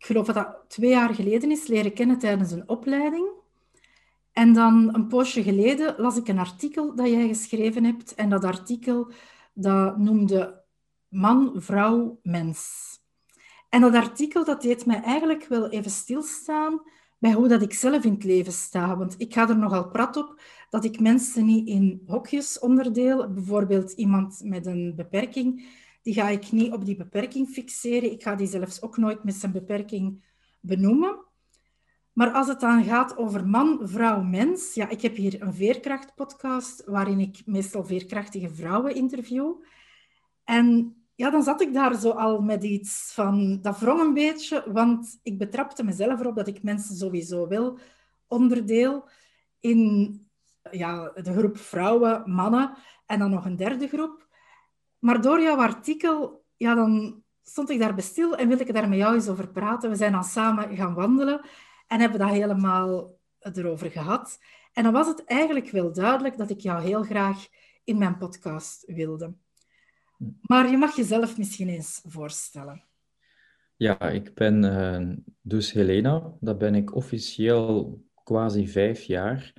ik geloof dat dat twee jaar geleden is, leren kennen tijdens een opleiding. En dan een poosje geleden las ik een artikel dat jij geschreven hebt. En dat artikel dat noemde man, vrouw, mens. En dat artikel dat deed mij eigenlijk wel even stilstaan bij hoe dat ik zelf in het leven sta. Want ik ga er nogal prat op dat ik mensen niet in hokjes onderdeel. Bijvoorbeeld iemand met een beperking die ga ik niet op die beperking fixeren. Ik ga die zelfs ook nooit met zijn beperking benoemen. Maar als het dan gaat over man, vrouw, mens, ja, ik heb hier een veerkrachtpodcast waarin ik meestal veerkrachtige vrouwen interview. En ja, dan zat ik daar zo al met iets van, dat wrong een beetje, want ik betrapte mezelf erop dat ik mensen sowieso wel onderdeel in ja, de groep vrouwen, mannen en dan nog een derde groep. Maar door jouw artikel, ja, dan stond ik daar bestil en wilde ik daar met jou eens over praten. We zijn dan samen gaan wandelen en hebben dat helemaal erover gehad. En dan was het eigenlijk wel duidelijk dat ik jou heel graag in mijn podcast wilde. Maar je mag jezelf misschien eens voorstellen. Ja, ik ben uh, dus Helena. Dat ben ik officieel quasi vijf jaar.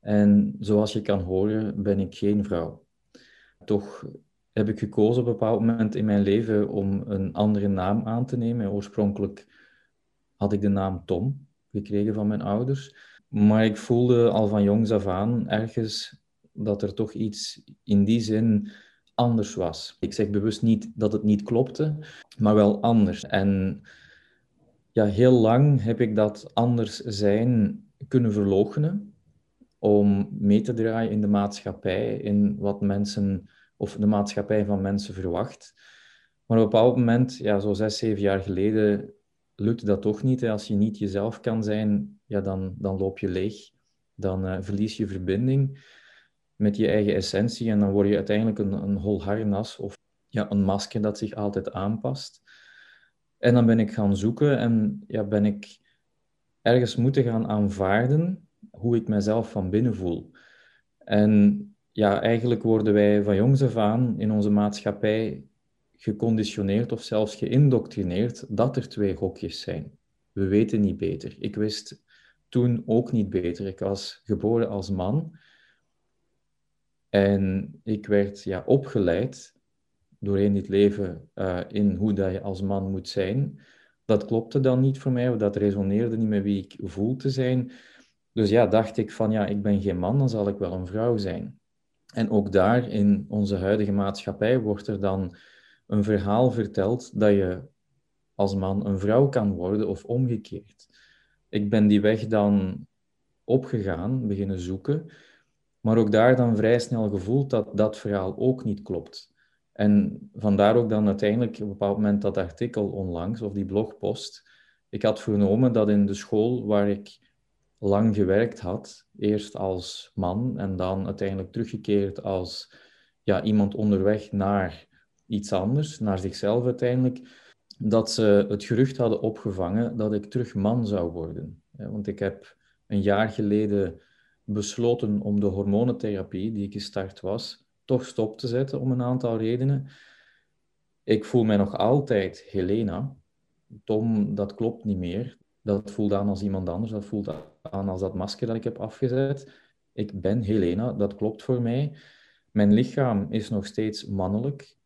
En zoals je kan horen, ben ik geen vrouw. Toch heb ik gekozen op een bepaald moment in mijn leven om een andere naam aan te nemen. Oorspronkelijk had ik de naam Tom gekregen van mijn ouders. Maar ik voelde al van jongs af aan ergens dat er toch iets in die zin anders was. Ik zeg bewust niet dat het niet klopte, maar wel anders. En ja, heel lang heb ik dat anders zijn kunnen verloochenen om mee te draaien in de maatschappij, in wat mensen of de maatschappij van mensen verwacht. Maar op een bepaald moment, ja, zo zes, zeven jaar geleden, lukte dat toch niet. Hè. Als je niet jezelf kan zijn, ja, dan, dan loop je leeg. Dan uh, verlies je verbinding met je eigen essentie en dan word je uiteindelijk een, een hol harnas of ja, een masker dat zich altijd aanpast. En dan ben ik gaan zoeken en ja, ben ik ergens moeten gaan aanvaarden hoe ik mezelf van binnen voel. En ja, eigenlijk worden wij van jongs af aan in onze maatschappij geconditioneerd of zelfs geïndoctrineerd dat er twee hokjes zijn. We weten niet beter. Ik wist toen ook niet beter. Ik was geboren als man en ik werd ja, opgeleid doorheen dit leven uh, in hoe dat je als man moet zijn. Dat klopte dan niet voor mij, dat resoneerde niet met wie ik voel te zijn. Dus ja, dacht ik van ja, ik ben geen man, dan zal ik wel een vrouw zijn. En ook daar in onze huidige maatschappij wordt er dan een verhaal verteld dat je als man een vrouw kan worden of omgekeerd. Ik ben die weg dan opgegaan, beginnen zoeken, maar ook daar dan vrij snel gevoeld dat dat verhaal ook niet klopt. En vandaar ook dan uiteindelijk op een bepaald moment dat artikel onlangs, of die blogpost. Ik had vernomen dat in de school waar ik lang gewerkt had. Eerst als man en dan uiteindelijk teruggekeerd als ja, iemand onderweg naar iets anders, naar zichzelf uiteindelijk. Dat ze het gerucht hadden opgevangen dat ik terug man zou worden. Want ik heb een jaar geleden besloten om de hormonentherapie die ik gestart was, toch stop te zetten om een aantal redenen. Ik voel mij nog altijd Helena. Tom, dat klopt niet meer. Dat voelt aan als iemand anders. Dat voelt aan als dat masker dat ik heb afgezet. Ik ben Helena, dat klopt voor mij. Mijn lichaam is nog steeds mannelijk.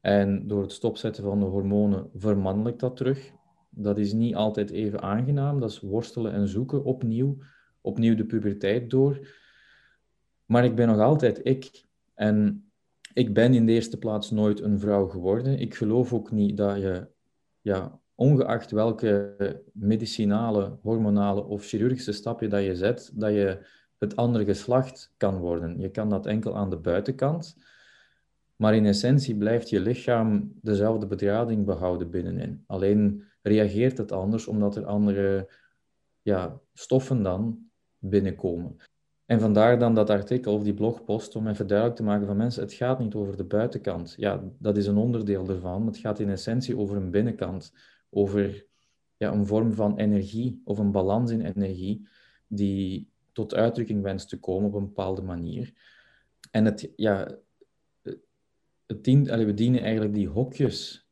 En door het stopzetten van de hormonen vermannelijk dat terug. Dat is niet altijd even aangenaam. Dat is worstelen en zoeken opnieuw. opnieuw de puberteit door. Maar ik ben nog altijd ik. En ik ben in de eerste plaats nooit een vrouw geworden. Ik geloof ook niet dat je, ja, ongeacht welke medicinale, hormonale of chirurgische stapje dat je zet, dat je het andere geslacht kan worden. Je kan dat enkel aan de buitenkant. Maar in essentie blijft je lichaam dezelfde bedrading behouden binnenin. Alleen reageert het anders omdat er andere ja, stoffen dan binnenkomen. En vandaar dan dat artikel of die blogpost om even duidelijk te maken van mensen, het gaat niet over de buitenkant. Ja, dat is een onderdeel ervan. Het gaat in essentie over een binnenkant, over ja, een vorm van energie of een balans in energie die tot uitdrukking wenst te komen op een bepaalde manier. En het, ja, het dient, we dienen eigenlijk die hokjes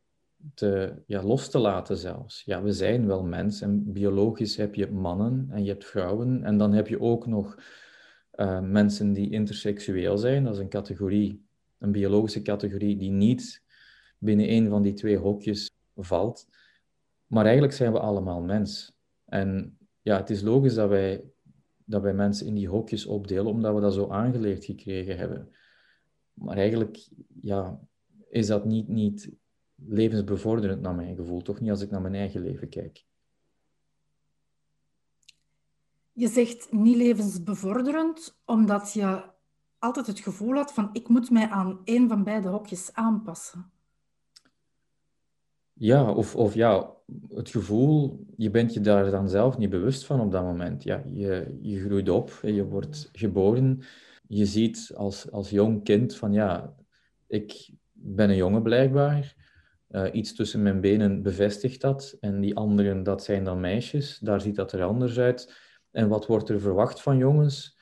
te, ja, los te laten zelfs. Ja, we zijn wel mens en biologisch heb je mannen en je hebt vrouwen en dan heb je ook nog uh, mensen die interseksueel zijn. Dat is een categorie, een biologische categorie die niet binnen een van die twee hokjes valt. Maar eigenlijk zijn we allemaal mens. En ja, het is logisch dat wij, dat wij mensen in die hokjes opdelen, omdat we dat zo aangeleerd gekregen hebben. Maar eigenlijk ja, is dat niet, niet levensbevorderend naar mijn gevoel. Toch niet als ik naar mijn eigen leven kijk. Je zegt niet levensbevorderend, omdat je altijd het gevoel had van ik moet mij aan één van beide hokjes aanpassen. Ja, of, of ja, het gevoel, je bent je daar dan zelf niet bewust van op dat moment. Ja, je, je groeit op, je wordt geboren. Je ziet als, als jong kind van ja, ik ben een jongen blijkbaar. Uh, iets tussen mijn benen bevestigt dat. En die anderen, dat zijn dan meisjes. Daar ziet dat er anders uit. En wat wordt er verwacht van jongens?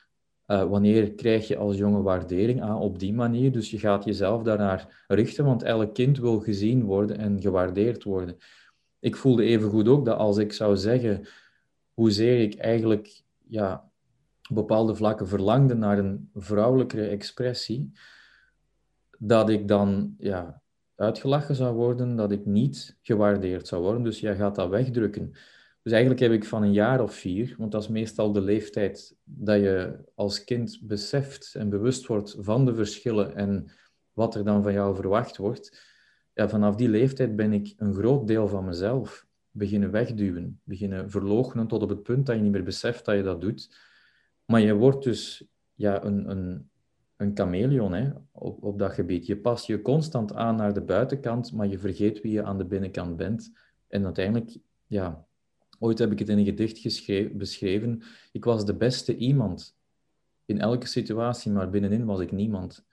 Uh, wanneer krijg je als jongen waardering aan op die manier? Dus je gaat jezelf daarnaar richten, want elk kind wil gezien worden en gewaardeerd worden. Ik voelde evengoed ook dat als ik zou zeggen hoezeer ik eigenlijk ja, op bepaalde vlakken verlangde naar een vrouwelijkere expressie, dat ik dan ja, uitgelachen zou worden, dat ik niet gewaardeerd zou worden. Dus jij gaat dat wegdrukken. Dus eigenlijk heb ik van een jaar of vier, want dat is meestal de leeftijd dat je als kind beseft en bewust wordt van de verschillen en wat er dan van jou verwacht wordt. Vanaf die leeftijd ben ik een groot deel van mezelf beginnen wegduwen, beginnen verloochenen tot op het punt dat je niet meer beseft dat je dat doet. Maar je wordt dus ja, een, een, een chameleon hè, op, op dat gebied. Je past je constant aan naar de buitenkant, maar je vergeet wie je aan de binnenkant bent. En uiteindelijk, ja, ooit heb ik het in een gedicht beschreven. Ik was de beste iemand in elke situatie, maar binnenin was ik niemand.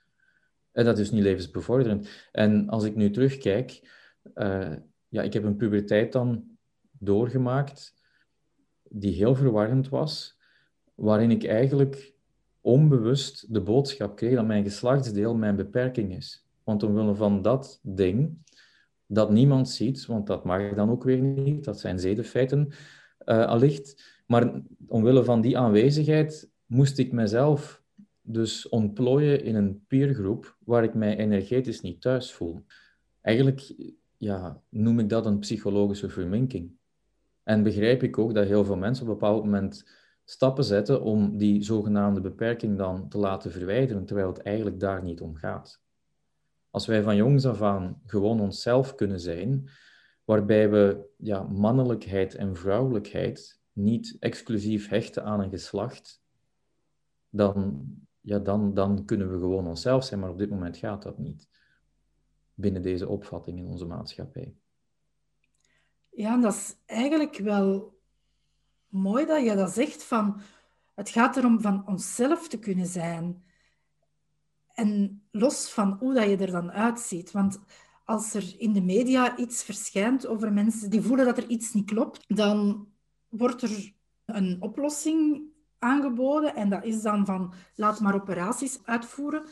En dat is niet levensbevorderend. En als ik nu terugkijk, uh, ja, ik heb een puberteit dan doorgemaakt die heel verwarrend was, waarin ik eigenlijk onbewust de boodschap kreeg dat mijn geslachtsdeel mijn beperking is. Want omwille van dat ding, dat niemand ziet, want dat mag dan ook weer niet, dat zijn zedenfeiten uh, allicht. Maar omwille van die aanwezigheid moest ik mezelf dus ontplooien in een peergroep waar ik mij energetisch niet thuis voel. Eigenlijk ja, noem ik dat een psychologische verminking. En begrijp ik ook dat heel veel mensen op een bepaald moment stappen zetten om die zogenaamde beperking dan te laten verwijderen, terwijl het eigenlijk daar niet om gaat. Als wij van jongs af aan gewoon onszelf kunnen zijn, waarbij we ja, mannelijkheid en vrouwelijkheid niet exclusief hechten aan een geslacht, dan, ja, dan, dan kunnen we gewoon onszelf zijn, maar op dit moment gaat dat niet binnen deze opvatting in onze maatschappij. Ja, dat is eigenlijk wel mooi dat je dat zegt van het gaat erom van onszelf te kunnen zijn. En los van hoe dat je er dan uitziet. Want als er in de media iets verschijnt over mensen die voelen dat er iets niet klopt, dan wordt er een oplossing aangeboden. En dat is dan van laat maar operaties uitvoeren.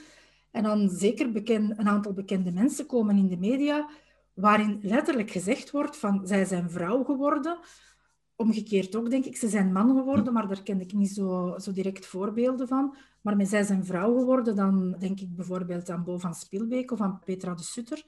En dan zeker bekend, een aantal bekende mensen komen in de media waarin letterlijk gezegd wordt van zij zijn vrouw geworden Omgekeerd ook, denk ik. Ze zijn man geworden, maar daar ken ik niet zo, zo direct voorbeelden van. Maar met zij zijn vrouw geworden, dan denk ik bijvoorbeeld aan Bo van Spielbeek of aan Petra de Sutter.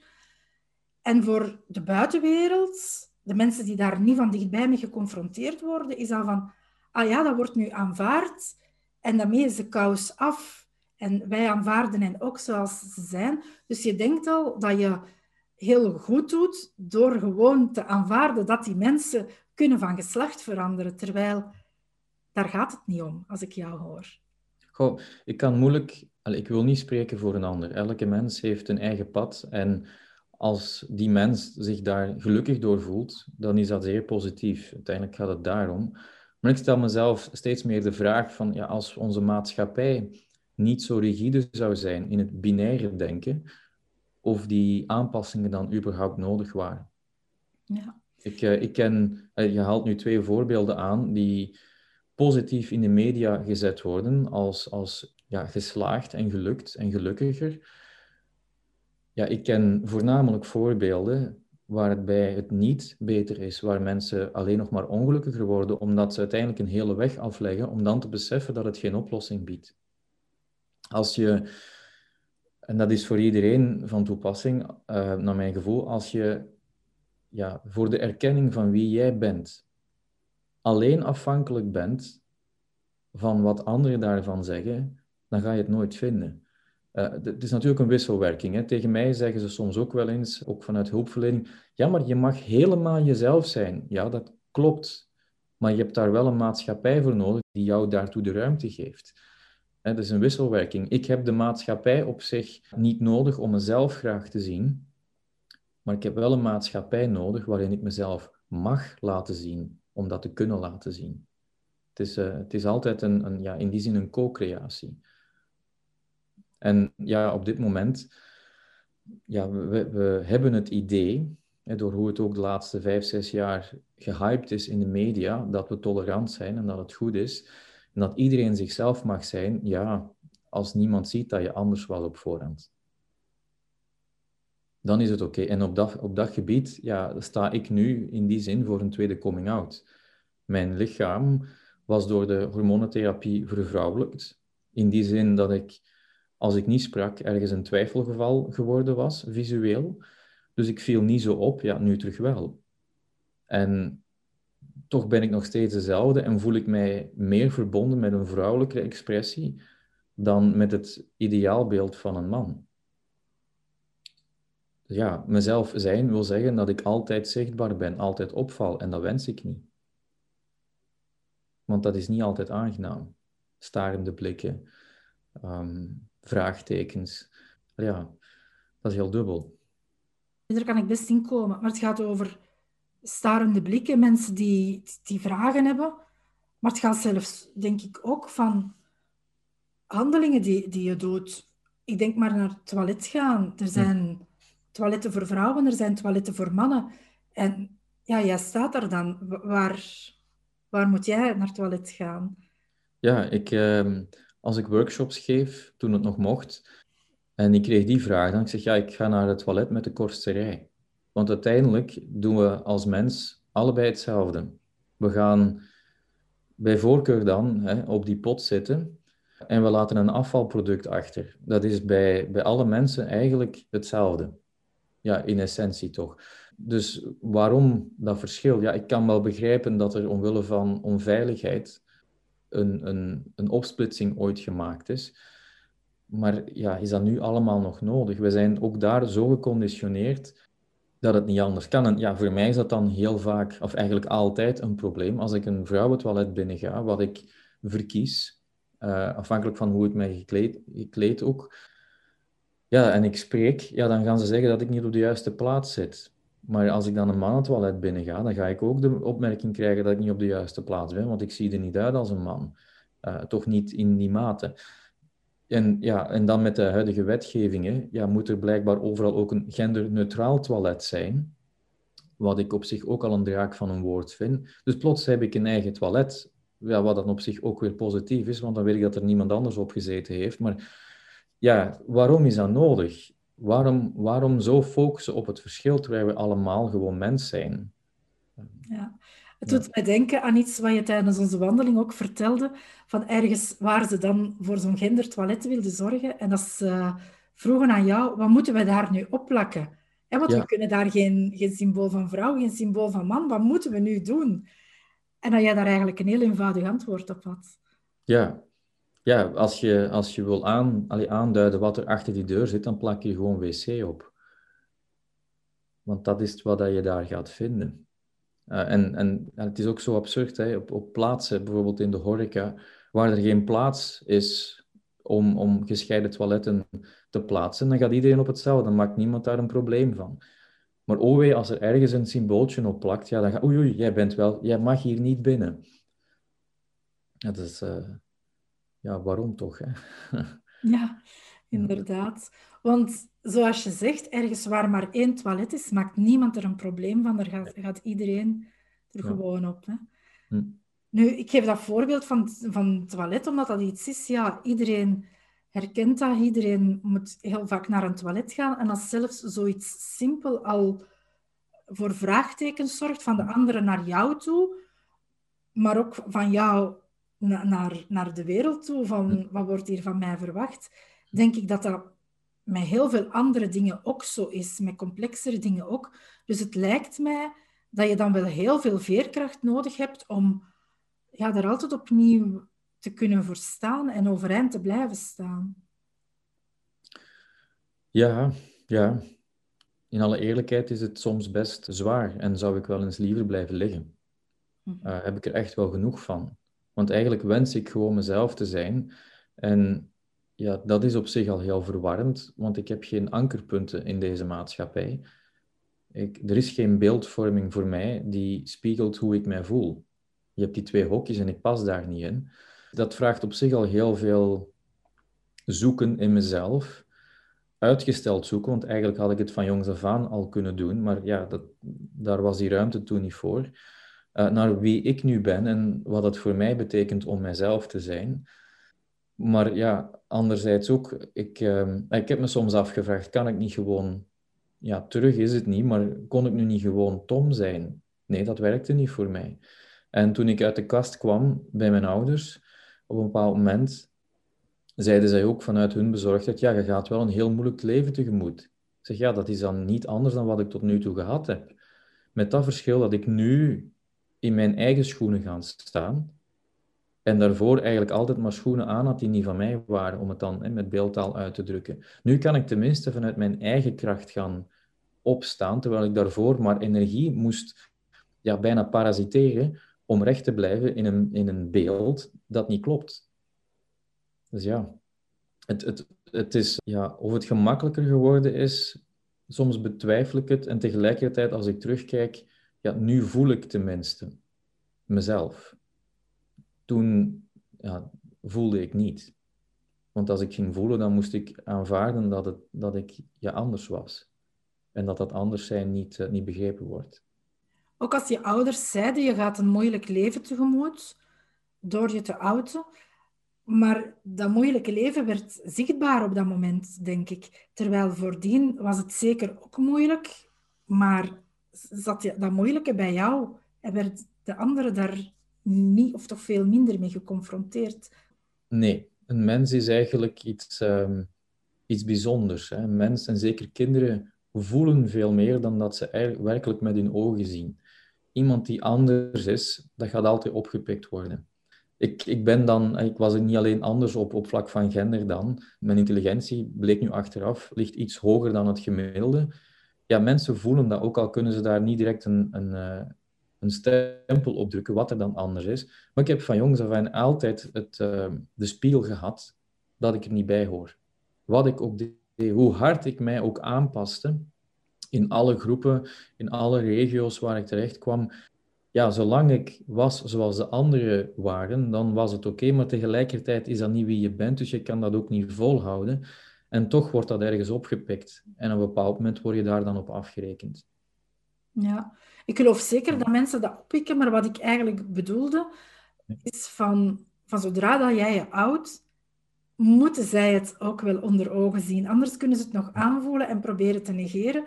En voor de buitenwereld, de mensen die daar niet van dichtbij mee geconfronteerd worden, is dat van... ah ja, dat wordt nu aanvaard en daarmee is de kous af. En wij aanvaarden hen ook zoals ze zijn. Dus je denkt al dat je heel goed doet door gewoon te aanvaarden dat die mensen kunnen van geslacht veranderen. Terwijl daar gaat het niet om, als ik jou hoor. Goh, ik kan moeilijk... Ik wil niet spreken voor een ander. Elke mens heeft een eigen pad. En als die mens zich daar gelukkig door voelt, dan is dat zeer positief. Uiteindelijk gaat het daarom. Maar ik stel mezelf steeds meer de vraag van, ja, als onze maatschappij niet zo rigide zou zijn in het binaire denken, of die aanpassingen dan überhaupt nodig waren. Ja. Ik, uh, ik ken, uh, je haalt nu twee voorbeelden aan die positief in de media gezet worden als, als ja, geslaagd en gelukt en gelukkiger. Ja, ik ken voornamelijk voorbeelden waarbij het niet beter is, waar mensen alleen nog maar ongelukkiger worden, omdat ze uiteindelijk een hele weg afleggen, om dan te beseffen dat het geen oplossing biedt. Als je, en dat is voor iedereen van toepassing, uh, naar mijn gevoel, als je ja, voor de erkenning van wie jij bent, alleen afhankelijk bent van wat anderen daarvan zeggen, dan ga je het nooit vinden. Uh, het is natuurlijk een wisselwerking. Hè. Tegen mij zeggen ze soms ook wel eens, ook vanuit hulpverlening, ja, maar je mag helemaal jezelf zijn. Ja, dat klopt. Maar je hebt daar wel een maatschappij voor nodig die jou daartoe de ruimte geeft. Het is een wisselwerking. Ik heb de maatschappij op zich niet nodig om mezelf graag te zien, maar ik heb wel een maatschappij nodig waarin ik mezelf mag laten zien, om dat te kunnen laten zien. Het is, uh, het is altijd een, een, ja, in die zin een co-creatie. En ja, op dit moment, ja, we, we hebben het idee, hè, door hoe het ook de laatste vijf, zes jaar gehyped is in de media, dat we tolerant zijn en dat het goed is. En dat iedereen zichzelf mag zijn, ja, als niemand ziet dat je anders was op voorhand. Dan is het oké. En op dat, op dat gebied ja, sta ik nu in die zin voor een tweede coming out. Mijn lichaam was door de hormonentherapie vervrouwelijkt. In die zin dat ik als ik niet sprak, ergens een twijfelgeval geworden was, visueel. Dus ik viel niet zo op, ja, nu terug wel. En toch ben ik nog steeds dezelfde en voel ik mij meer verbonden met een vrouwelijke expressie dan met het ideaalbeeld van een man. Ja, mezelf zijn wil zeggen dat ik altijd zichtbaar ben, altijd opval en dat wens ik niet. Want dat is niet altijd aangenaam. Starende blikken, um, vraagtekens. Ja, dat is heel dubbel. Daar kan ik best in komen. Maar het gaat over starende blikken, mensen die, die vragen hebben. Maar het gaat zelfs, denk ik, ook van handelingen die, die je doet. Ik denk maar naar het toilet gaan. Er zijn toiletten voor vrouwen, er zijn toiletten voor mannen. En ja, jij staat er dan. Waar, waar moet jij naar het toilet gaan? Ja, ik... Uh als ik workshops geef, toen het nog mocht, en ik kreeg die vraag, dan ik zeg ja, ik ga naar het toilet met de kortste rij. Want uiteindelijk doen we als mens allebei hetzelfde. We gaan bij voorkeur dan hè, op die pot zitten en we laten een afvalproduct achter. Dat is bij, bij alle mensen eigenlijk hetzelfde. Ja, in essentie toch. Dus waarom dat verschil? Ja, ik kan wel begrijpen dat er omwille van onveiligheid een, een, een opsplitsing ooit gemaakt is. Maar ja, is dat nu allemaal nog nodig? We zijn ook daar zo geconditioneerd dat het niet anders kan. En ja, voor mij is dat dan heel vaak, of eigenlijk altijd, een probleem. Als ik een vrouwentoilet binnenga, wat ik verkies, uh, afhankelijk van hoe het mij gekleed, gekleed ook, ja, en ik spreek, ja, dan gaan ze zeggen dat ik niet op de juiste plaats zit. Maar als ik dan een mannentoilet binnen ga, dan ga ik ook de opmerking krijgen dat ik niet op de juiste plaats ben, want ik zie er niet uit als een man. Uh, toch niet in die mate. En, ja, en dan met de huidige wetgevingen ja, moet er blijkbaar overal ook een genderneutraal toilet zijn. Wat ik op zich ook al een draak van een woord vind. Dus plots heb ik een eigen toilet. Ja, wat dan op zich ook weer positief is, want dan weet ik dat er niemand anders op gezeten heeft. Maar ja, waarom is dat nodig? Waarom, waarom zo focussen op het verschil terwijl we allemaal gewoon mens zijn? Ja. Het doet mij denken aan iets wat je tijdens onze wandeling ook vertelde, van ergens waar ze dan voor zo'n gendertoilet wilden zorgen. En dat ze vroegen aan jou, wat moeten we daar nu opplakken? want we kunnen daar geen, geen symbool van vrouw, geen symbool van man. Wat moeten we nu doen? En dat jij daar eigenlijk een heel eenvoudig antwoord op had. Ja, ja als, je, als je wil aan, allee, aanduiden wat er achter die deur zit, dan plak je gewoon wc op. Want dat is wat je daar gaat vinden. Uh, en, en, het is ook zo absurd, hè? Op, op plaatsen, bijvoorbeeld in de horeca, waar er geen plaats is om, om gescheiden toiletten te plaatsen, dan gaat iedereen op hetzelfde. Dan maakt niemand daar een probleem van. Maar oh wee, als er ergens een symbooltje op plakt, ja, dan gaat oei, oei, jij bent wel, jij mag hier niet binnen. Dat is, uh, ja, waarom toch? Hè? ja, inderdaad. Want zoals je zegt, ergens waar maar één toilet is, maakt niemand er een probleem van. Daar gaat, gaat iedereen er gewoon op. Hè? Hm. Nu, ik geef dat voorbeeld van, van het toilet, omdat dat iets is, ja, iedereen herkent dat. Iedereen moet heel vaak naar een toilet gaan. En als zelfs zoiets simpel al voor vraagtekens zorgt van de anderen naar jou toe, maar ook van jou naar, naar de wereld toe, van wat wordt hier van mij verwacht, denk ik dat dat met heel veel andere dingen ook zo is, met complexere dingen ook. Dus het lijkt mij dat je dan wel heel veel veerkracht nodig hebt om ja, daar altijd opnieuw te kunnen voorstaan en overeind te blijven staan. Ja, ja. In alle eerlijkheid is het soms best zwaar en zou ik wel eens liever blijven liggen. Uh, heb ik er echt wel genoeg van. Want eigenlijk wens ik gewoon mezelf te zijn. En ja, dat is op zich al heel verwarrend, want ik heb geen ankerpunten in deze maatschappij. Ik, er is geen beeldvorming voor mij die spiegelt hoe ik mij voel. Je hebt die twee hokjes en ik pas daar niet in. Dat vraagt op zich al heel veel zoeken in mezelf. Uitgesteld zoeken, want eigenlijk had ik het van jongs af aan al kunnen doen, maar ja, dat, daar was die ruimte toen niet voor. Uh, naar wie ik nu ben en wat het voor mij betekent om mijzelf te zijn. Maar ja, anderzijds ook, ik, uh, ik heb me soms afgevraagd, kan ik niet gewoon, ja, terug is het niet, maar kon ik nu niet gewoon Tom zijn? Nee, dat werkte niet voor mij. En toen ik uit de kast kwam bij mijn ouders, op een bepaald moment zeiden zij ook vanuit hun bezorgdheid, ja, je gaat wel een heel moeilijk leven tegemoet. Ik zeg, ja, dat is dan niet anders dan wat ik tot nu toe gehad heb. Met dat verschil dat ik nu in mijn eigen schoenen ga staan en daarvoor eigenlijk altijd maar schoenen aan had die niet van mij waren, om het dan hè, met beeldtaal uit te drukken. Nu kan ik tenminste vanuit mijn eigen kracht gaan opstaan, terwijl ik daarvoor maar energie moest ja, bijna parasiteren om recht te blijven in een, in een beeld dat niet klopt. Dus ja, het, het, het is, ja, of het gemakkelijker geworden is, soms betwijfel ik het. En tegelijkertijd, als ik terugkijk, ja, nu voel ik tenminste mezelf toen ja, voelde ik niet. Want als ik ging voelen, dan moest ik aanvaarden dat, het, dat ik ja, anders was. En dat dat anders zijn niet, uh, niet begrepen wordt. Ook als je ouders zeiden, je gaat een moeilijk leven tegemoet door je te outen. Maar dat moeilijke leven werd zichtbaar op dat moment, denk ik. Terwijl voordien was het zeker ook moeilijk, maar zat dat moeilijke bij jou en werd de andere daar niet of toch veel minder mee geconfronteerd. Nee, een mens is eigenlijk iets, um, iets bijzonders. Hè. Een mens, en zeker kinderen, voelen veel meer dan dat ze eigenlijk werkelijk met hun ogen zien. Iemand die anders is, dat gaat altijd opgepikt worden. Ik, ik ben dan, ik was niet alleen anders op, op vlak van gender dan. Mijn intelligentie bleek nu achteraf, ligt iets hoger dan het gemiddelde. Ja, mensen voelen dat, ook al kunnen ze daar niet direct een, een, eh, een stempel opdrukken, wat er dan anders is. Maar ik heb van jongs af aan altijd het, uh, de spiegel gehad dat ik er niet bij hoor. Wat ik ook deed, hoe hard ik mij ook aanpaste in alle groepen, in alle regio's waar ik terecht kwam. Ja, zolang ik was zoals de anderen waren, dan was het oké, maar tegelijkertijd is dat niet wie je bent, dus je kan dat ook niet volhouden. En toch wordt dat ergens opgepikt. En op een bepaald moment word je daar dan op afgerekend. Ja, ik geloof zeker dat mensen dat oppikken, maar wat ik eigenlijk bedoelde, is van, van zodra dat jij je oudt, moeten zij het ook wel onder ogen zien. Anders kunnen ze het nog aanvoelen en proberen te negeren.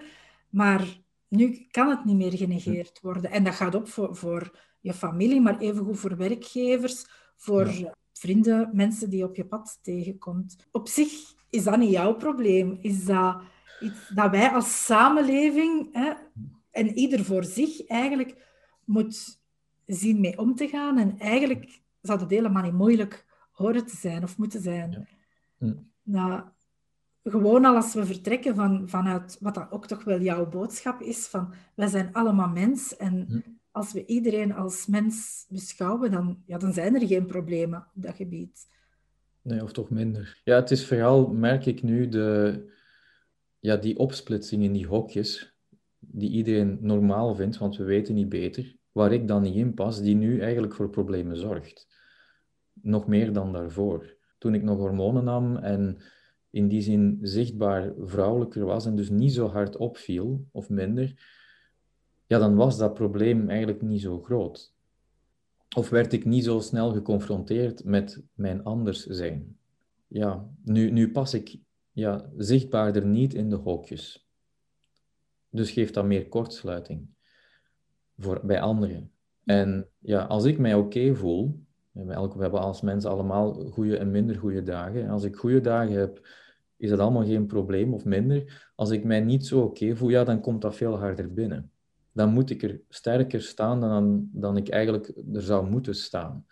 Maar nu kan het niet meer genegeerd worden. En dat gaat op voor, voor je familie, maar evengoed voor werkgevers, voor vrienden, mensen die op je pad tegenkomt. Op zich is dat niet jouw probleem. Is dat iets dat wij als samenleving hè, en ieder voor zich eigenlijk moet zien mee om te gaan. En eigenlijk zou het helemaal niet moeilijk horen te zijn of moeten zijn. Ja. Hm. Nou, gewoon al als we vertrekken van, vanuit wat dat ook toch wel jouw boodschap is, van wij zijn allemaal mens en hm. als we iedereen als mens beschouwen, dan, ja, dan zijn er geen problemen op dat gebied. Nee, of toch minder. Ja, het is vooral, merk ik nu, de, ja, die opsplitsing in die hokjes, die iedereen normaal vindt, want we weten niet beter, waar ik dan niet in pas, die nu eigenlijk voor problemen zorgt. Nog meer dan daarvoor. Toen ik nog hormonen nam en in die zin zichtbaar vrouwelijker was en dus niet zo hard opviel, of minder, ja, dan was dat probleem eigenlijk niet zo groot. Of werd ik niet zo snel geconfronteerd met mijn anders zijn. Ja, nu, nu pas ik ja, zichtbaarder niet in de hokjes. Dus geeft dat meer kortsluiting voor, bij anderen. En ja, als ik mij oké voel, we hebben als mensen allemaal goede en minder goede dagen. Als ik goede dagen heb, is dat allemaal geen probleem of minder. Als ik mij niet zo oké voel, ja, dan komt dat veel harder binnen. Dan moet ik er sterker staan dan, dan ik eigenlijk er zou moeten staan.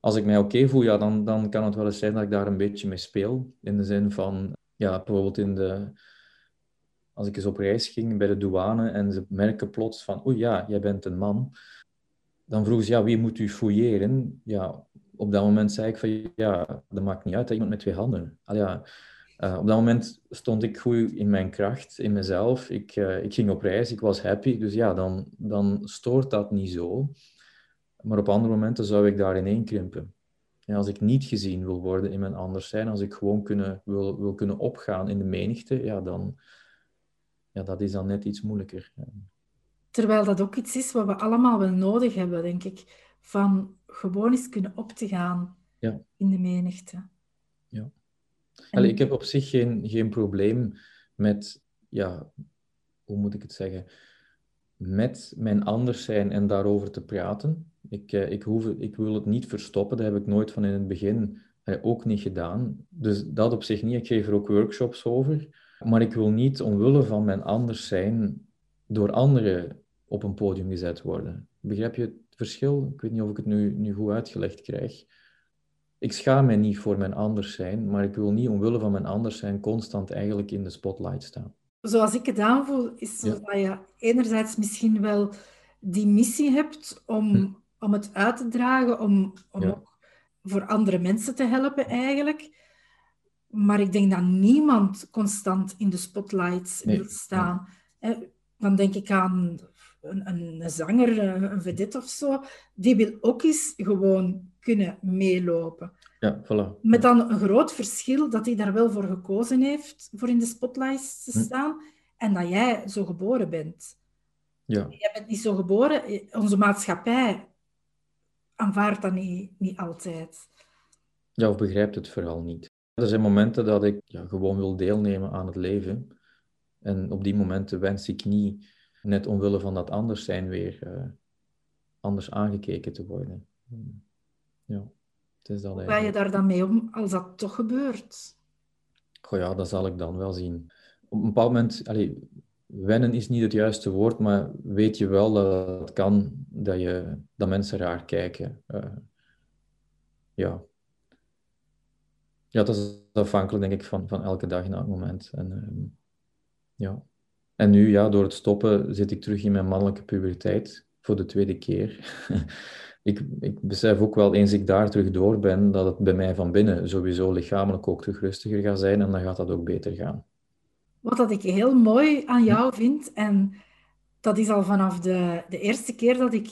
Als ik mij oké voel, ja, dan, dan kan het wel eens zijn dat ik daar een beetje mee speel. In de zin van, ja, bijvoorbeeld in de, als ik eens op reis ging bij de douane en ze merken plots van, oeh ja, jij bent een man. Dan vroegen ze, ja, wie moet u fouilleren? Ja, op dat moment zei ik van, ja, dat maakt niet uit, dat iemand met twee handen. Al ja, uh, op dat moment stond ik goed in mijn kracht, in mezelf. Ik, uh, ik ging op reis, ik was happy. Dus ja, dan, dan stoort dat niet zo. Maar op andere momenten zou ik daarin inkrimpen. Ja, als ik niet gezien wil worden in mijn anders zijn, als ik gewoon kunnen, wil, wil kunnen opgaan in de menigte, ja, dan ja, dat is dan net iets moeilijker. Terwijl dat ook iets is wat we allemaal wel nodig hebben, denk ik. Van gewoon eens kunnen op te gaan ja. in de menigte. Allee, ik heb op zich geen, geen probleem met, ja, hoe moet ik het zeggen, met mijn anders zijn en daarover te praten. Ik, eh, ik, hoef, ik wil het niet verstoppen, dat heb ik nooit van in het begin eh, ook niet gedaan. Dus dat op zich niet. Ik geef er ook workshops over. Maar ik wil niet omwille van mijn anders zijn door anderen op een podium gezet worden. Begrijp je het verschil? Ik weet niet of ik het nu, nu goed uitgelegd krijg. Ik schaam mij niet voor mijn anders zijn, maar ik wil niet omwille van mijn anders zijn constant eigenlijk in de spotlight staan. Zoals ik het aanvoel, is ja. dat je enerzijds misschien wel die missie hebt om, hm. om het uit te dragen, om, om ook voor andere mensen te helpen eigenlijk. Maar ik denk dat niemand constant in de spotlights wil staan. Dan denk ik aan een, een, zanger, een vedette of zo. Die wil ook eens gewoon kunnen meelopen. Ja, voilà. Met dan een groot verschil dat hij daar wel voor gekozen heeft, voor in de spotlights te hm. staan, en dat jij zo geboren bent. Ja. Jij bent niet zo geboren. Onze maatschappij aanvaardt dat niet, niet altijd. Ja, of begrijpt het vooral niet. Er zijn momenten dat ik ja, gewoon wil deelnemen aan het leven. En op die momenten wens ik niet, net omwille van dat anders zijn, weer uh, anders aangekeken te worden. Ja, het is dat Hoe ga je daar dan mee om als dat toch gebeurt? Goh ja, dat zal ik dan wel zien. Op een bepaald moment, allee, wennen is niet het juiste woord, maar weet je wel dat het kan dat, je, dat mensen raar kijken. Uh, ja, ja, dat is afhankelijk, denk ik, van, van elke dag in elk moment. En, ehm, ja. En nu, ja, door het stoppen, zit ik terug in mijn mannelijke puberteit voor de tweede keer. ik, ik besef ook wel, eens ik daar terug door ben, dat het bij mij van binnen sowieso lichamelijk ook terug rustiger gaat zijn en dan gaat dat ook beter gaan. Wat dat ik heel mooi aan jou vind, en dat is al vanaf de, de eerste keer dat ik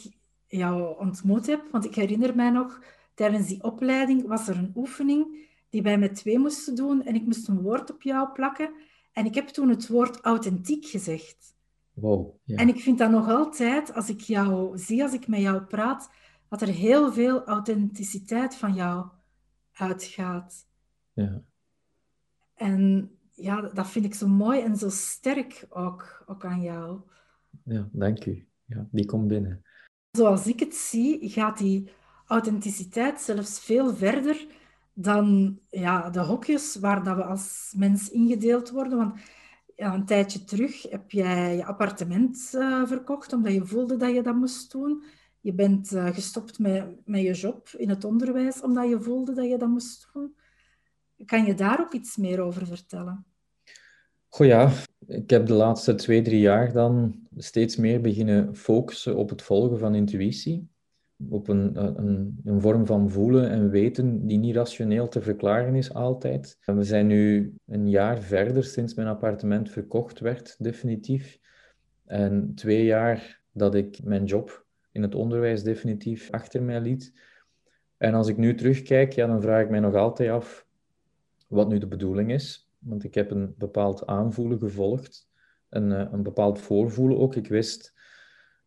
jou ontmoet heb, want ik herinner mij nog, tijdens die opleiding was er een oefening die wij met twee moesten doen. En ik moest een woord op jou plakken. En ik heb toen het woord authentiek gezegd. Wow, ja. En ik vind dat nog altijd, als ik jou zie, als ik met jou praat, dat er heel veel authenticiteit van jou uitgaat. Ja. En ja, dat vind ik zo mooi en zo sterk ook, ook aan jou. Ja, dank u. Ja, die komt binnen. Zoals ik het zie, gaat die authenticiteit zelfs veel verder dan ja, de hokjes waar dat we als mens ingedeeld worden. Want ja, een tijdje terug heb jij je appartement uh, verkocht omdat je voelde dat je dat moest doen. Je bent uh, gestopt met, met je job in het onderwijs omdat je voelde dat je dat moest doen. Kan je daar ook iets meer over vertellen? Goh ja, ik heb de laatste twee, drie jaar dan steeds meer beginnen focussen op het volgen van intuïtie. Op een, een, een vorm van voelen en weten die niet rationeel te verklaren is altijd. We zijn nu een jaar verder sinds mijn appartement verkocht werd, definitief. En twee jaar dat ik mijn job in het onderwijs definitief achter mij liet. En als ik nu terugkijk, ja, dan vraag ik mij nog altijd af wat nu de bedoeling is. Want ik heb een bepaald aanvoelen gevolgd, een, eh, een bepaald voorvoelen ook. Ik wist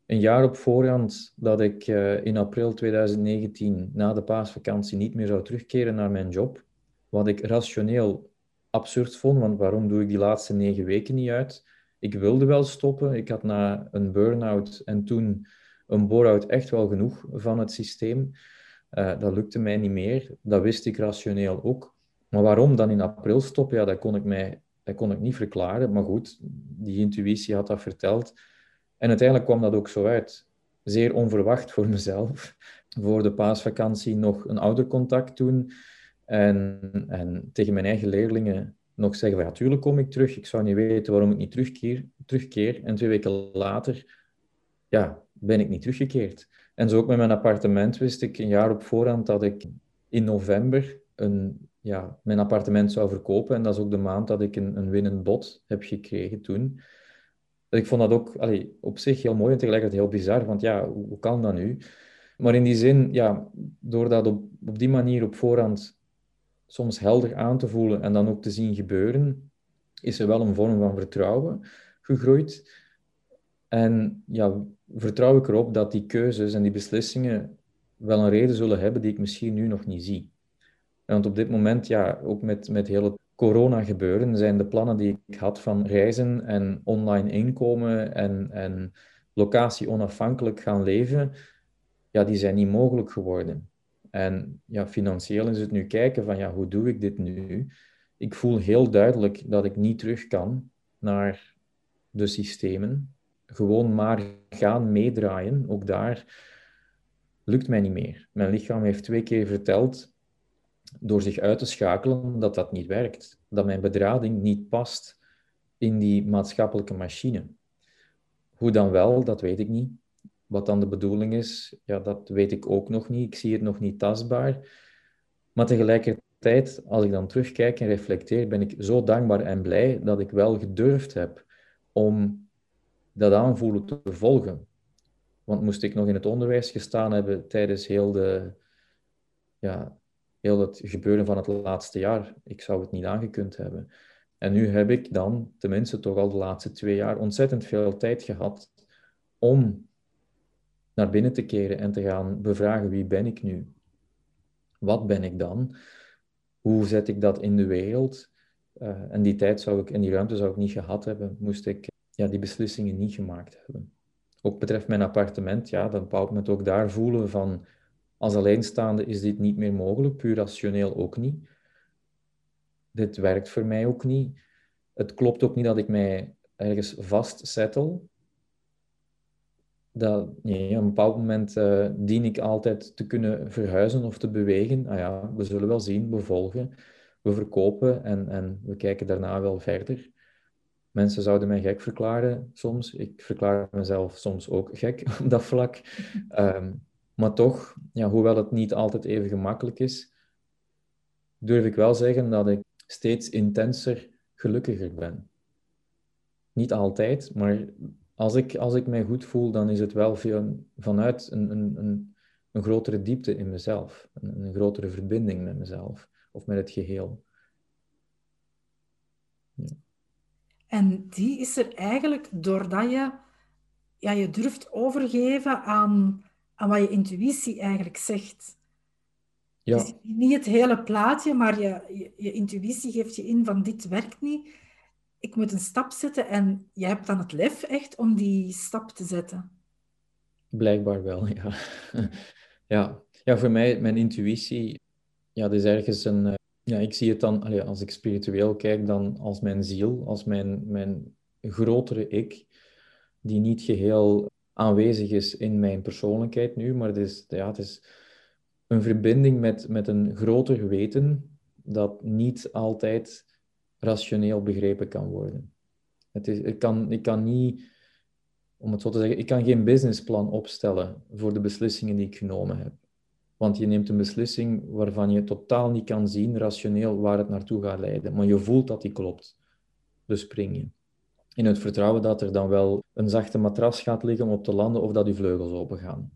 een jaar op voorhand dat ik uh, in april 2019 na de paasvakantie niet meer zou terugkeren naar mijn job. Wat ik rationeel absurd vond, want waarom doe ik die laatste negen weken niet uit? Ik wilde wel stoppen. Ik had na een burn-out en toen een bore-out echt wel genoeg van het systeem. Uh, dat lukte mij niet meer. Dat wist ik rationeel ook. Maar waarom dan in april stoppen? Ja, dat kon ik mij dat kon ik niet verklaren. Maar goed, die intuïtie had dat verteld. En uiteindelijk kwam dat ook zo uit. Zeer onverwacht voor mezelf. Voor de paasvakantie nog een oudercontact doen. En, en tegen mijn eigen leerlingen nog zeggen, ja, natuurlijk kom ik terug. Ik zou niet weten waarom ik niet terugkeer. terugkeer. En twee weken later ja, ben ik niet teruggekeerd. En zo ook met mijn appartement wist ik een jaar op voorhand dat ik in november een, ja, mijn appartement zou verkopen. En dat is ook de maand dat ik een, een winnend heb gekregen toen. Ik vond dat ook op zich heel mooi en tegelijkertijd heel bizar, want ja, hoe, kan dat nu? Maar in die zin, ja, door dat op, op die manier op voorhand soms helder aan te voelen en dan ook te zien gebeuren, is er wel een vorm van vertrouwen gegroeid. En ja, vertrouw ik erop dat die keuzes en die beslissingen wel een reden zullen hebben die ik misschien nu nog niet zie. Want op dit moment, ja, ook met, met heel het corona gebeuren, zijn de plannen die ik had van reizen en online inkomen en, en locatie onafhankelijk gaan leven, ja, die zijn niet mogelijk geworden. En ja, financieel is het nu kijken van, ja, hoe doe ik dit nu? Ik voel heel duidelijk dat ik niet terug kan naar de systemen. Gewoon maar gaan meedraaien, ook daar lukt mij niet meer. Mijn lichaam heeft twee keer verteld, door zich uit te schakelen, dat dat niet werkt. Dat mijn bedrading niet past in die maatschappelijke machine. Hoe dan wel, dat weet ik niet. Wat dan de bedoeling is, ja, dat weet ik ook nog niet. Ik zie het nog niet tastbaar. Maar tegelijkertijd, als ik dan terugkijk en reflecteer, ben ik zo dankbaar en blij dat ik wel gedurfd heb om dat aanvoelen te volgen. Want moest ik nog in het onderwijs gestaan hebben tijdens heel, de, ja, heel het gebeuren van het laatste jaar, ik zou het niet aangekund hebben. En nu heb ik dan, tenminste toch al de laatste twee jaar, ontzettend veel tijd gehad om naar binnen te keren en te gaan bevragen wie ben ik nu? Wat ben ik dan? Hoe zet ik dat in de wereld? Uh, en die tijd zou ik, en die ruimte zou ik niet gehad hebben, moest ik ja, die beslissingen niet gemaakt hebben. Ook betreft mijn appartement, ja, dan bepaalt me het ook daar voelen van, als alleenstaande is dit niet meer mogelijk, puur rationeel ook niet. Dit werkt voor mij ook niet. Het klopt ook niet dat ik mij ergens vastzettel dat op een bepaald moment uh, dien ik altijd te kunnen verhuizen of te bewegen. Ah ja, we zullen wel zien, we volgen, we verkopen en, en we kijken daarna wel verder. Mensen zouden mij gek verklaren soms. Ik verklaar mezelf soms ook gek op dat vlak. Ehm, maar toch, ja, hoewel het niet altijd even gemakkelijk is, durf ik wel zeggen dat ik steeds intenser gelukkiger ben. Niet altijd, maar als ik, als ik mij goed voel, dan is het wel veel, vanuit een, een, een, een grotere diepte in mezelf. Een, een, grotere verbinding met mezelf of met het geheel. Ja. En die is er eigenlijk doordat je ja, je durft overgeven aan, aan wat je intuïtie eigenlijk zegt. Ja. Dus niet het hele plaatje, maar je, je, je intuïtie geeft je in van dit werkt niet ik moet een stap zetten en jij hebt dan het lef echt om die stap te zetten. Blijkbaar wel, ja. ja. Ja, voor mij, mijn intuïtie, ja, dat is ergens een... Eh, ja, ik zie het dan, als ik spiritueel kijk, dan als mijn ziel, als mijn, mijn grotere ik, die niet geheel aanwezig is in mijn persoonlijkheid nu, maar het is, ja, het is een verbinding met, met een groter weten dat niet altijd rationeel begrepen kan worden. Het is, ik, kan, ik kan niet, om het zo te zeggen, ik kan geen businessplan opstellen voor de beslissingen die ik genomen heb. Want je neemt een beslissing waarvan je totaal niet kan zien, rationeel, waar het naartoe gaat leiden. Maar je voelt dat die klopt. Dus spring je. In het vertrouwen dat er dan wel een zachte matras gaat liggen om op te landen of dat je vleugels open gaan.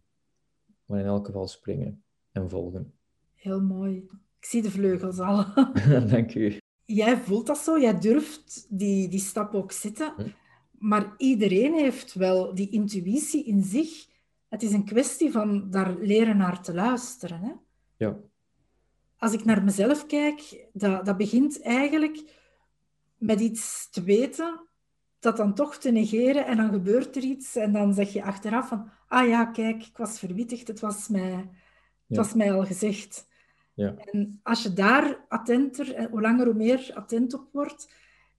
Maar in elk geval springen en volgen. Heel mooi. Ik zie de vleugels al. Dank u. Jij voelt dat zo, jij durft die, die stap ook zetten. Hm. Maar iedereen heeft wel die intuïtie in zich het is een kwestie van daar leren naar te luisteren. Hè? Ja. Als ik naar mezelf kijk, dat, dat begint eigenlijk met iets te weten, dat dan toch te negeren en dan gebeurt er iets en dan zeg je achteraf van, ah ja, kijk, ik was verwittigd, het was mij, het was mij al gezegd. Ja. En als je daar attenter, en hoe langer hoe meer attent op wordt,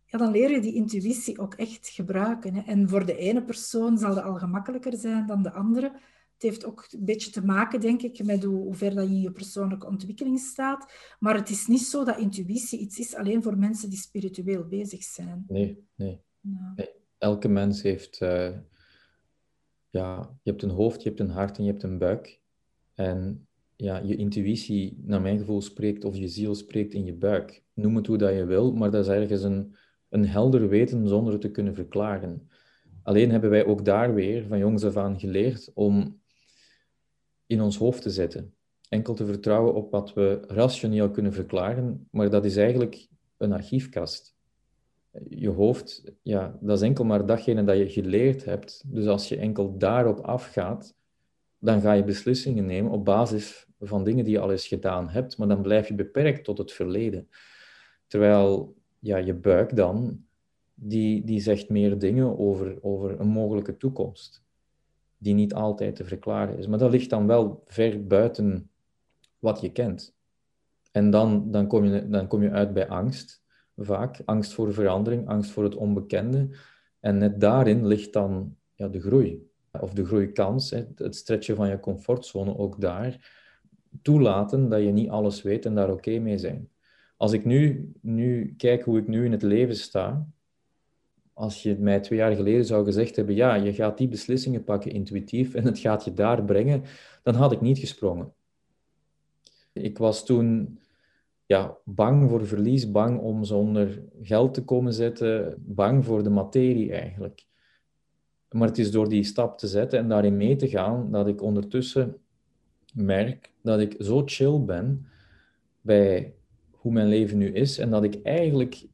ja, dan leer je die intuïtie ook echt gebruiken. Hè. En voor de ene persoon zal dat al gemakkelijker zijn dan de andere. Het heeft ook een beetje te maken, denk ik, met hoe, hoe ver dat je in je persoonlijke ontwikkeling staat. Maar het is niet zo dat intuïtie iets is alleen voor mensen die spiritueel bezig zijn. Nee, nee. Nee. Elke mens heeft... Uh, ja, je hebt een hoofd, je hebt een hart en je hebt een buik. En ja, je intuïtie, naar mijn gevoel, spreekt of je ziel spreekt in je buik. Noem het hoe dat je wil, maar dat is ergens een een helder weten zonder het te kunnen verklaren. Alleen hebben wij ook daar weer van jongs af aan geleerd om in ons hoofd te zetten. Enkel te vertrouwen op wat we rationeel kunnen verklaren, maar dat is eigenlijk een archiefkast. Je hoofd, ja, dat is enkel maar datgene dat je geleerd hebt. Dus als je enkel daarop afgaat, dan ga je beslissingen nemen op basis van dingen die je al eens gedaan hebt, maar dan blijf je beperkt tot het verleden. Terwijl ja, je buik dan, die, die zegt meer dingen over, over een mogelijke toekomst, die niet altijd te verklaren is. Maar dat ligt dan wel ver buiten wat je kent. En dan, dan, kom, je, dan kom je uit bij angst, vaak. Angst voor verandering, angst voor het onbekende. En net daarin ligt dan ja, de groei, of de groeikans, het stretchen van je comfortzone ook daar. Toelaten dat je niet alles weet en daar oké mee zijn. Als ik nu, nu kijk hoe ik nu in het leven sta, als je mij twee jaar geleden zou gezegd hebben, ja, je gaat die beslissingen pakken intuïtief en het gaat je daar brengen, dan had ik niet gesprongen. Ik was toen ja, bang voor verlies, bang om zonder geld te komen zitten, bang voor de materie eigenlijk. Maar het is door die stap te zetten en daarin mee te gaan, dat ik ondertussen merk dat ik zo chill ben bij hoe mijn leven nu is en dat ik eigenlijk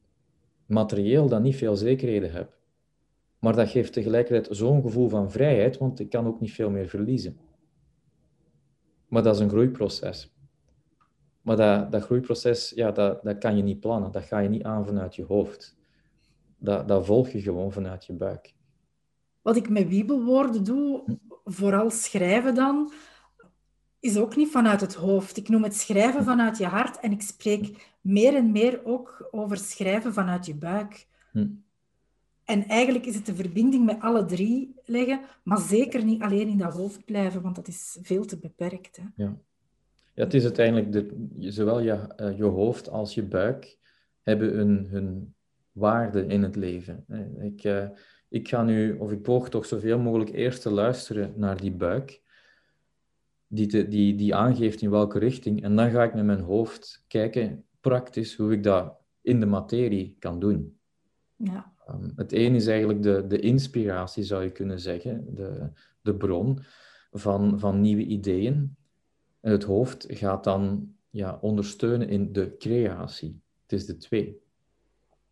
materieel dan niet veel zekerheden heb. Maar dat geeft tegelijkertijd zo'n gevoel van vrijheid, want ik kan ook niet veel meer verliezen. Maar dat is een groeiproces. Maar dat, dat groeiproces, ja, dat, dat kan je niet plannen. Dat ga je niet aan vanuit je hoofd. Dat, dat volg je gewoon vanuit je buik. Wat ik met wiebelwoorden doe, vooral schrijven dan, is ook niet vanuit het hoofd. Ik noem het schrijven vanuit je hart en ik spreek meer en meer ook over schrijven vanuit je buik. Hm. En eigenlijk is het de verbinding met alle drie leggen, maar zeker niet alleen in dat hoofd blijven, want dat is veel te beperkt. Hè? Ja. Ja, het is uiteindelijk, de, zowel je, uh, je hoofd als je buik hebben hun, hun waarde in het leven. Ik, uh, ik ga nu, of ik poog toch zoveel mogelijk eerst te luisteren naar die buik die, te, die, die aangeeft in welke richting. En dan ga ik met mijn hoofd kijken, praktisch, hoe ik dat in de materie kan doen. Ja. Um, het een is eigenlijk de, de inspiratie, zou je kunnen zeggen, de, de bron van, van nieuwe ideeën. En het hoofd gaat dan ja, ondersteunen in de creatie. Het is de twee.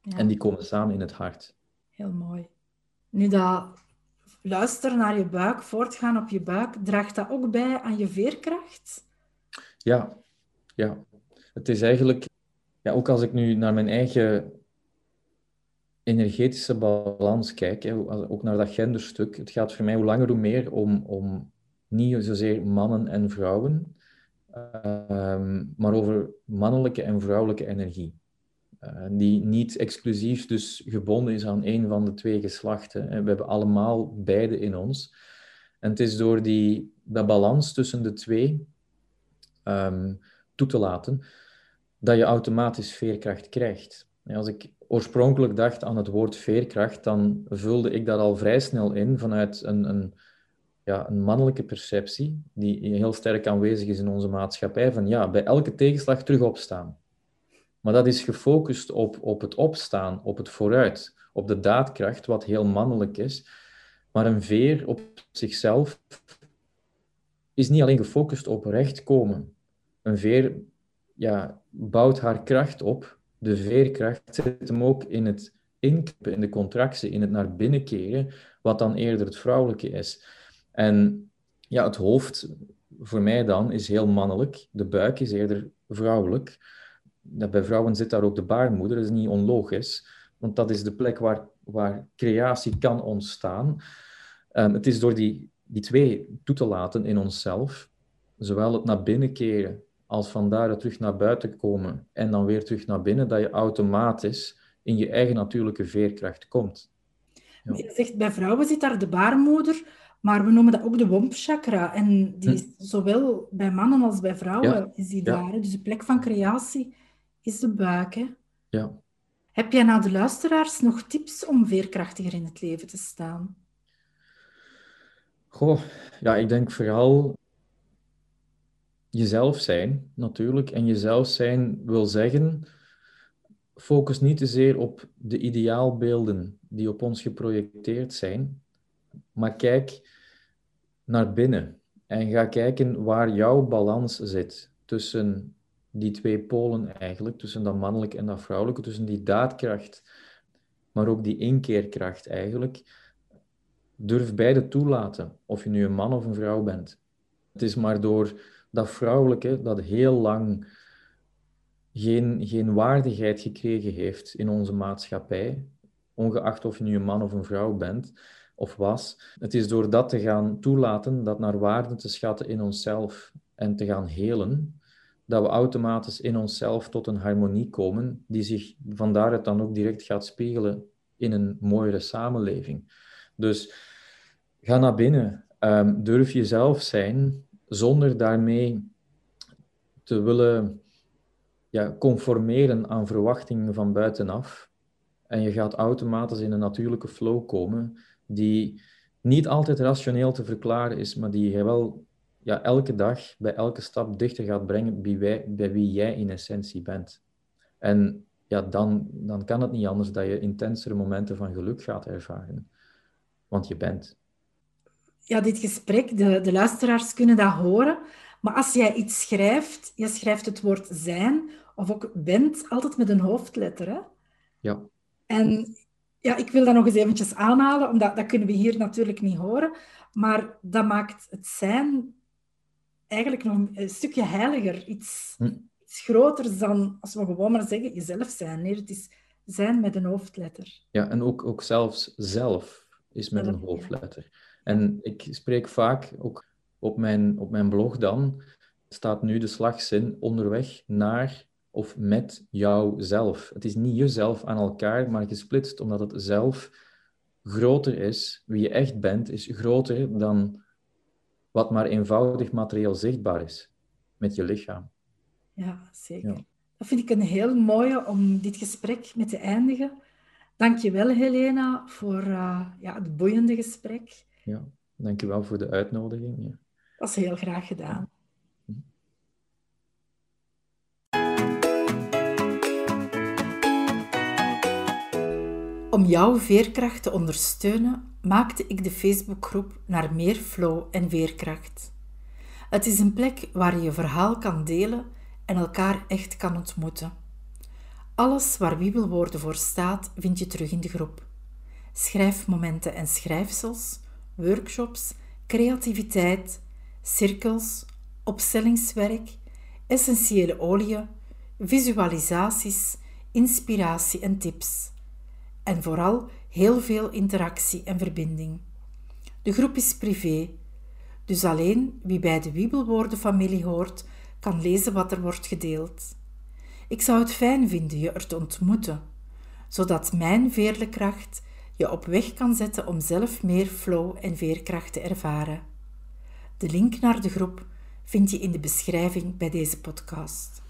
Ja. En die komen samen in het hart. Heel mooi. Nu dat luisteren naar je buik, voortgaan op je buik, draagt dat ook bij aan je veerkracht? Ja, ja. Het is eigenlijk, ja, ook als ik nu naar mijn eigen energetische balans kijk, hè, ook naar dat genderstuk, het gaat voor mij hoe langer hoe meer om, om niet zozeer mannen en vrouwen, uh, maar over mannelijke en vrouwelijke energie. Uh, die niet exclusief dus gebonden is aan een van de twee geslachten. En we hebben allemaal beide in ons. En het is door die, dat balans tussen de twee ehm, toe te laten, dat je automatisch veerkracht krijgt. als ik oorspronkelijk dacht aan het woord veerkracht, dan vulde ik dat al vrij snel in vanuit een, een, ja, een mannelijke perceptie, die heel sterk aanwezig is in onze maatschappij, van ja, bij elke tegenslag terug opstaan. Maar dat is gefocust op, op het opstaan, op het vooruit, op de daadkracht, wat heel mannelijk is. Maar een veer op zichzelf is niet alleen gefocust op rechtkomen. Een veer ja, bouwt haar kracht op. De veerkracht zit hem ook in het inkrippen, in de contractie, in het naar binnen keren, wat dan eerder het vrouwelijke is. En ja, het hoofd voor mij dan is heel mannelijk, de buik is eerder vrouwelijk. bij vrouwen zit daar ook de baarmoeder, dat is niet onlogisch, want dat is de plek waar, waar creatie kan ontstaan. Um, het is door die, die twee toe te laten in onszelf, zowel het naar binnen keren als van daaruit terug naar buiten komen en dan weer terug naar binnen, dat je automatisch in je eigen natuurlijke veerkracht komt. Je zegt, bij vrouwen zit daar de baarmoeder, maar we noemen dat ook de wompchakra. En die hm. is zowel bij mannen als bij vrouwen is die daar. Dus de plek van creatie is de buik. Hè? Ja. Heb jij na de luisteraars nog tips om veerkrachtiger in het leven te staan? Goh, ja, ik denk vooral jezelf zijn, natuurlijk. En jezelf zijn wil zeggen, focus niet te zeer op de ideaalbeelden die op ons geprojecteerd zijn, maar kijk naar binnen en ga kijken waar jouw balans zit tussen die twee polen eigenlijk, tussen dat mannelijke en dat vrouwelijke, tussen die daadkracht, maar ook die inkeerkracht eigenlijk. Durf beide toelaten, of je nu een man of een vrouw bent. Het is maar door dat vrouwelijke dat heel lang geen, geen waardigheid gekregen heeft in onze maatschappij, ongeacht of je nu een man of een vrouw bent of was. Het is door dat te gaan toelaten, dat naar waarde te schatten in onszelf en te gaan helen, dat we automatisch in onszelf tot een harmonie komen, die zich van daaruit dan ook direct gaat spiegelen in een mooiere samenleving. Dus ga naar binnen, um, durf jezelf zijn, zonder daarmee te willen ja, conformeren aan verwachtingen van buitenaf. En je gaat automatisch in een natuurlijke flow komen, die niet altijd rationeel te verklaren is, maar die je wel ja, elke dag, bij elke stap dichter gaat brengen bij, wij, bij wie jij in essentie bent. En ja, dan, dan kan het niet anders dat je intensere momenten van geluk gaat ervaren. Want je bent ja, dit gesprek, de, de luisteraars kunnen dat horen. Maar als jij iets schrijft, je schrijft het woord zijn of ook bent altijd met een hoofdletter. Hè? Ja. En ja, ik wil dat nog eens eventjes aanhalen, omdat dat kunnen we hier natuurlijk niet horen. Maar dat maakt het zijn eigenlijk nog een stukje heiliger. Iets, hm. iets groter dan als we gewoon maar zeggen jezelf zijn. Nee, het is zijn met een hoofdletter. Ja, en ook, ook zelfs zelf is met een hoofdletter. En ik spreek vaak ook op mijn, op mijn blog dan, staat nu de slagzin onderweg naar of met jouzelf. Het is niet jezelf aan elkaar, maar gesplitst, omdat het zelf groter is. Wie je echt bent, is groter dan wat maar eenvoudig materieel zichtbaar is met je lichaam. Ja, zeker. Dat vind ik een heel mooie om dit gesprek mee te eindigen. Dank je wel, Helena, voor uh, ja, het boeiende gesprek. Ja, dankjewel voor de uitnodiging. Ja. Dat is heel graag gedaan. Om jouw veerkracht te ondersteunen, maakte ik de Facebookgroep naar meer flow en veerkracht. Het is een plek waar je je verhaal kan delen en elkaar echt kan ontmoeten. Alles waar Wiebelwoorden voor staat, vind je terug in de groep. Schrijfmomenten en schrijfsels, workshops, creativiteit, cirkels, opstellingswerk, essentiële oliën, visualisaties, inspiratie en tips. En vooral heel veel interactie en verbinding. De groep is privé, dus alleen wie bij de Wiebelwoordenfamilie hoort, kan lezen wat er wordt gedeeld. Ik zou het fijn vinden je er te ontmoeten, zodat mijn veerlekracht je op weg kan zetten om zelf meer flow en veerkracht te ervaren. De link naar de groep vind je in de beschrijving bij deze podcast.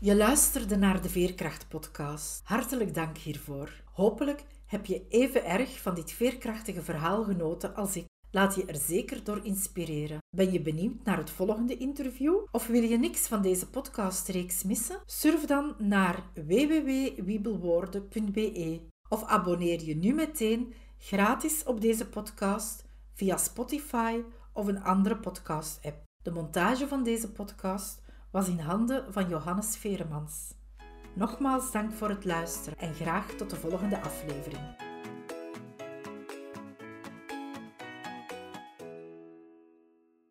Je luisterde naar de Veerkracht-podcast. Hartelijk dank hiervoor. Hopelijk heb je even erg van dit veerkrachtige verhaal genoten als ik. Laat je er zeker door inspireren. Ben je benieuwd naar het volgende interview? Of wil je niks van deze podcastreeks missen? Surf dan naar www.wiebelwoorden.be of abonneer je nu meteen gratis op deze podcast via Spotify of een andere podcast-app. De montage van deze podcast was in handen van Johannes Veremans. Nogmaals dank voor het luisteren en graag tot de volgende aflevering.